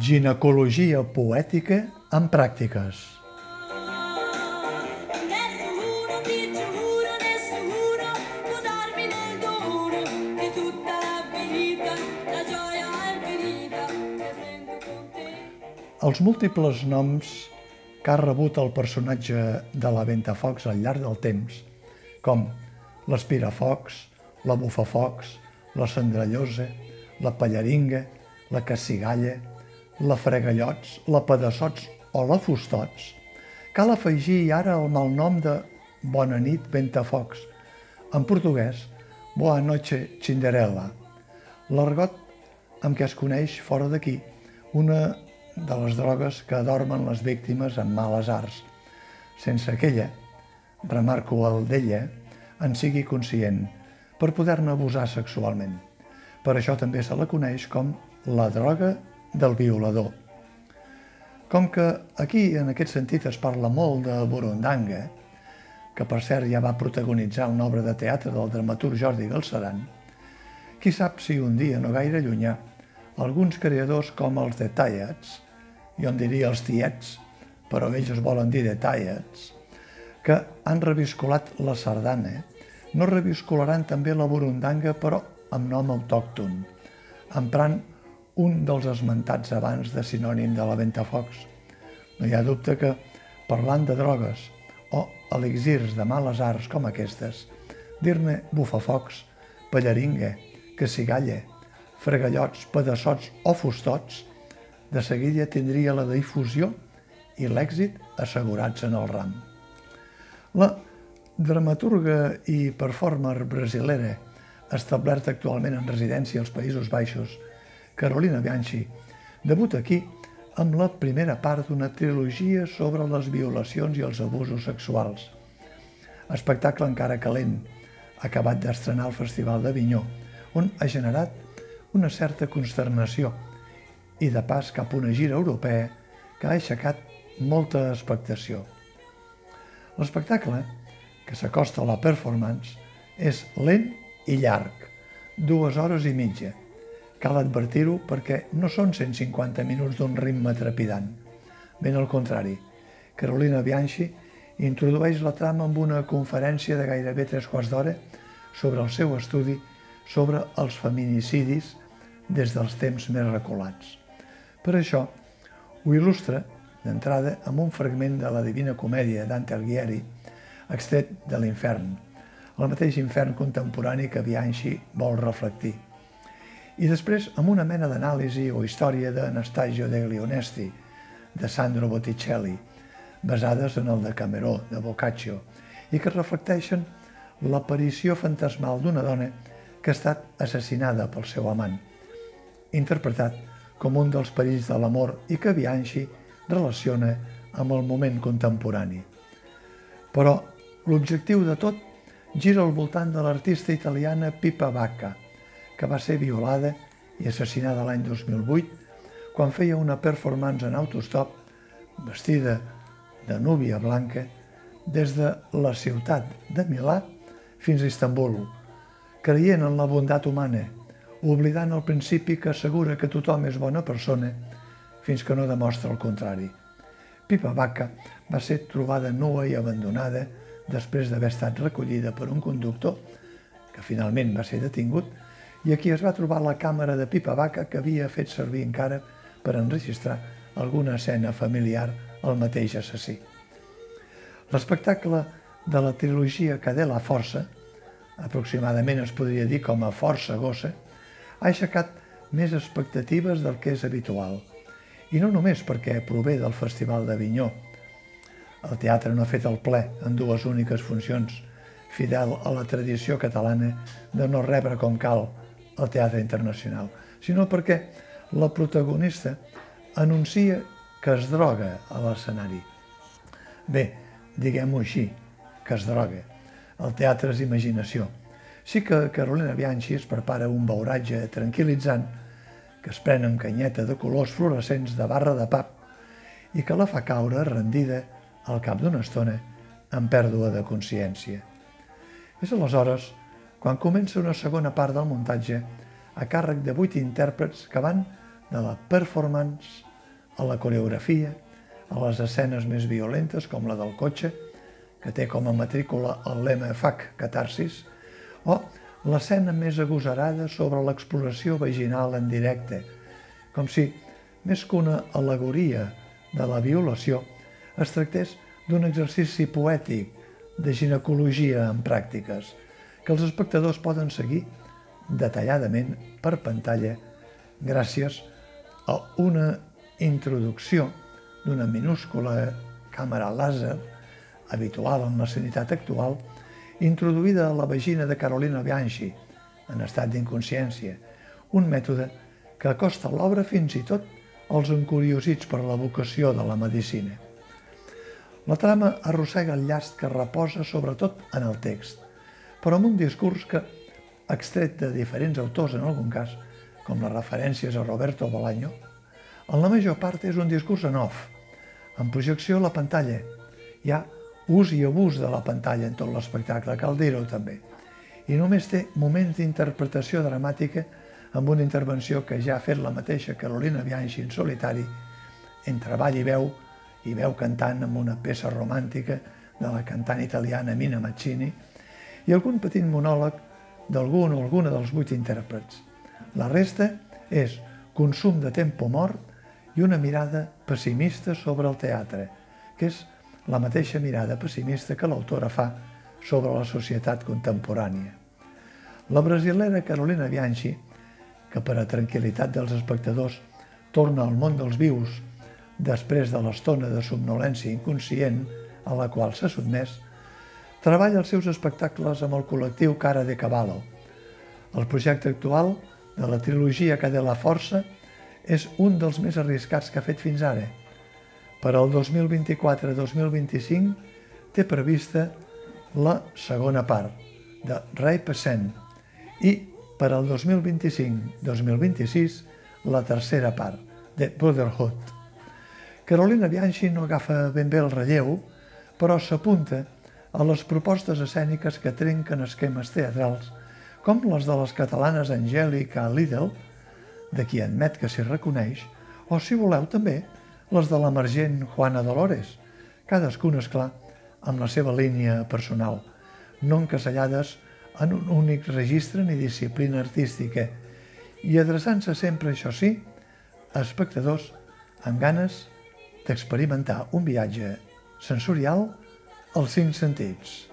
Ginecologia poètica en pràctiques. Els múltiples noms que ha rebut el personatge de la Ventafocs al llarg del temps, com l'Espirafocs, la Bufafocs, la Cendrellosa, la Pallaringa, la Cassigalla, la Fregallots, la Pedassots o la Fustots, cal afegir ara el malnom de Bona nit Ventafocs, en portuguès Boa noche Cinderella, l'argot amb què es coneix fora d'aquí una de les drogues que adormen les víctimes amb males arts, sense que ella, remarco el d'ella, en sigui conscient, per poder-ne abusar sexualment. Per això també se la coneix com la droga del violador. Com que aquí, en aquest sentit, es parla molt de Burundanga, que per cert ja va protagonitzar una obra de teatre del dramaturg Jordi Galceran, qui sap si un dia no gaire llunyà alguns creadors com els Detallats, jo en diria els Tiets, però ells es volen dir Detallats, que han reviscolat la sardana, no reviscolaran també la burundanga però amb nom autòcton, emprant un dels esmentats abans de sinònim de la ventafocs. No hi ha dubte que, parlant de drogues o elixirs de males arts com aquestes, dir-ne bufafocs, pallaringa, cassigalla, fregallots, pedassots o fustots, de seguida tindria la difusió i l'èxit assegurats en el ram. La dramaturga i performer brasilera, establerta actualment en residència als Països Baixos, Carolina Bianchi, debuta aquí amb la primera part d'una trilogia sobre les violacions i els abusos sexuals. Espectacle encara calent, acabat d'estrenar al Festival d'Avinyó, on ha generat una certa consternació i de pas cap a una gira europea que ha aixecat molta expectació. L'espectacle, que s'acosta a la performance, és lent i llarg, dues hores i mitja. Cal advertir-ho perquè no són 150 minuts d'un ritme trepidant. Ben al contrari, Carolina Bianchi introdueix la trama amb una conferència de gairebé tres quarts d'hora sobre el seu estudi sobre els feminicidis des dels temps més reculats. Per això, ho il·lustra, d'entrada, amb un fragment de la Divina Comèdia Dante Alighieri, extret de l'infern, el mateix infern contemporani que Bianchi vol reflectir. I després amb una mena d'anàlisi o història d'Anastasio degli Onesti, de Sandro Botticelli, basades en el de Cameró, de Boccaccio, i que reflecteixen l'aparició fantasmal d'una dona que ha estat assassinada pel seu amant, interpretat com un dels perills de l'amor i que Bianchi relaciona amb el moment contemporani. Però l'objectiu de tot gira al voltant de l'artista italiana Pipa Bacca, que va ser violada i assassinada l'any 2008 quan feia una performance en autostop vestida de núvia blanca des de la ciutat de Milà fins a Istanbul, creient en la bondat humana, oblidant el principi que assegura que tothom és bona persona fins que no demostra el contrari. Pipa Bacca va ser trobada nua i abandonada després d'haver estat recollida per un conductor, que finalment va ser detingut, i aquí es va trobar la càmera de Pipa Bacca que havia fet servir encara per enregistrar alguna escena familiar al mateix assassí. L'espectacle de la trilogia Cadé la Força, aproximadament es podria dir com a Força Gossa, ha aixecat més expectatives del que és habitual. I no només perquè prové del Festival d'Avinyó. El teatre no ha fet el ple en dues úniques funcions, fidel a la tradició catalana de no rebre com cal el teatre internacional, sinó perquè la protagonista anuncia que es droga a l'escenari. Bé, diguem-ho així, que es droga. El teatre és imaginació. Sí que Carolina Bianchi es prepara un beuratge tranquil·litzant que es pren amb canyeta de colors fluorescents de barra de pap i que la fa caure rendida al cap d'una estona amb pèrdua de consciència. És aleshores quan comença una segona part del muntatge a càrrec de vuit intèrprets que van de la performance a la coreografia, a les escenes més violentes com la del cotxe, que té com a matrícula el lema FAC, catarsis, o l'escena més agosarada sobre l'exploració vaginal en directe, com si, més que una alegoria de la violació, es tractés d'un exercici poètic de ginecologia en pràctiques, que els espectadors poden seguir detalladament per pantalla gràcies a una introducció d'una minúscula càmera làser habitual en la sanitat actual, introduïda a la vagina de Carolina Bianchi, en estat d'inconsciència, un mètode que acosta l'obra fins i tot als encuriosits per la vocació de la medicina. La trama arrossega el llast que reposa sobretot en el text, però amb un discurs que, extret de diferents autors en algun cas, com les referències a Roberto Bolaño, en la major part és un discurs en off, en projecció a la pantalla. Hi ha ús i abús de la pantalla en tot l'espectacle, cal dir-ho també. I només té moments d'interpretació dramàtica amb una intervenció que ja ha fet la mateixa Carolina Bianchi en solitari, entre ball i veu, i veu cantant amb una peça romàntica de la cantant italiana Mina Maccini, i algun petit monòleg d'algun o alguna dels vuit intèrprets. La resta és consum de tempo mort i una mirada pessimista sobre el teatre, que és la mateixa mirada pessimista que l'autora fa sobre la societat contemporània. La brasilera Carolina Bianchi, que per a tranquil·litat dels espectadors torna al món dels vius després de l'estona de somnolència inconscient a la qual s'ha sotmès, treballa els seus espectacles amb el col·lectiu Cara de Cavallo. El projecte actual de la trilogia Que de la Força és un dels més arriscats que ha fet fins ara. Per al 2024-2025 té prevista la segona part de Ray Passent i per al 2025-2026 la tercera part de Brotherhood. Carolina Bianchi no agafa ben bé el relleu, però s'apunta a les propostes escèniques que trenquen esquemes teatrals, com les de les catalanes Angèlica Lidl, de qui admet que s'hi reconeix, o, si voleu, també les de l'emergent Juana Dolores, cadascuna, és clar, amb la seva línia personal, no encasellades en un únic registre ni disciplina artística, i adreçant-se sempre, això sí, a espectadors amb ganes d'experimentar un viatge sensorial als cinc sentits.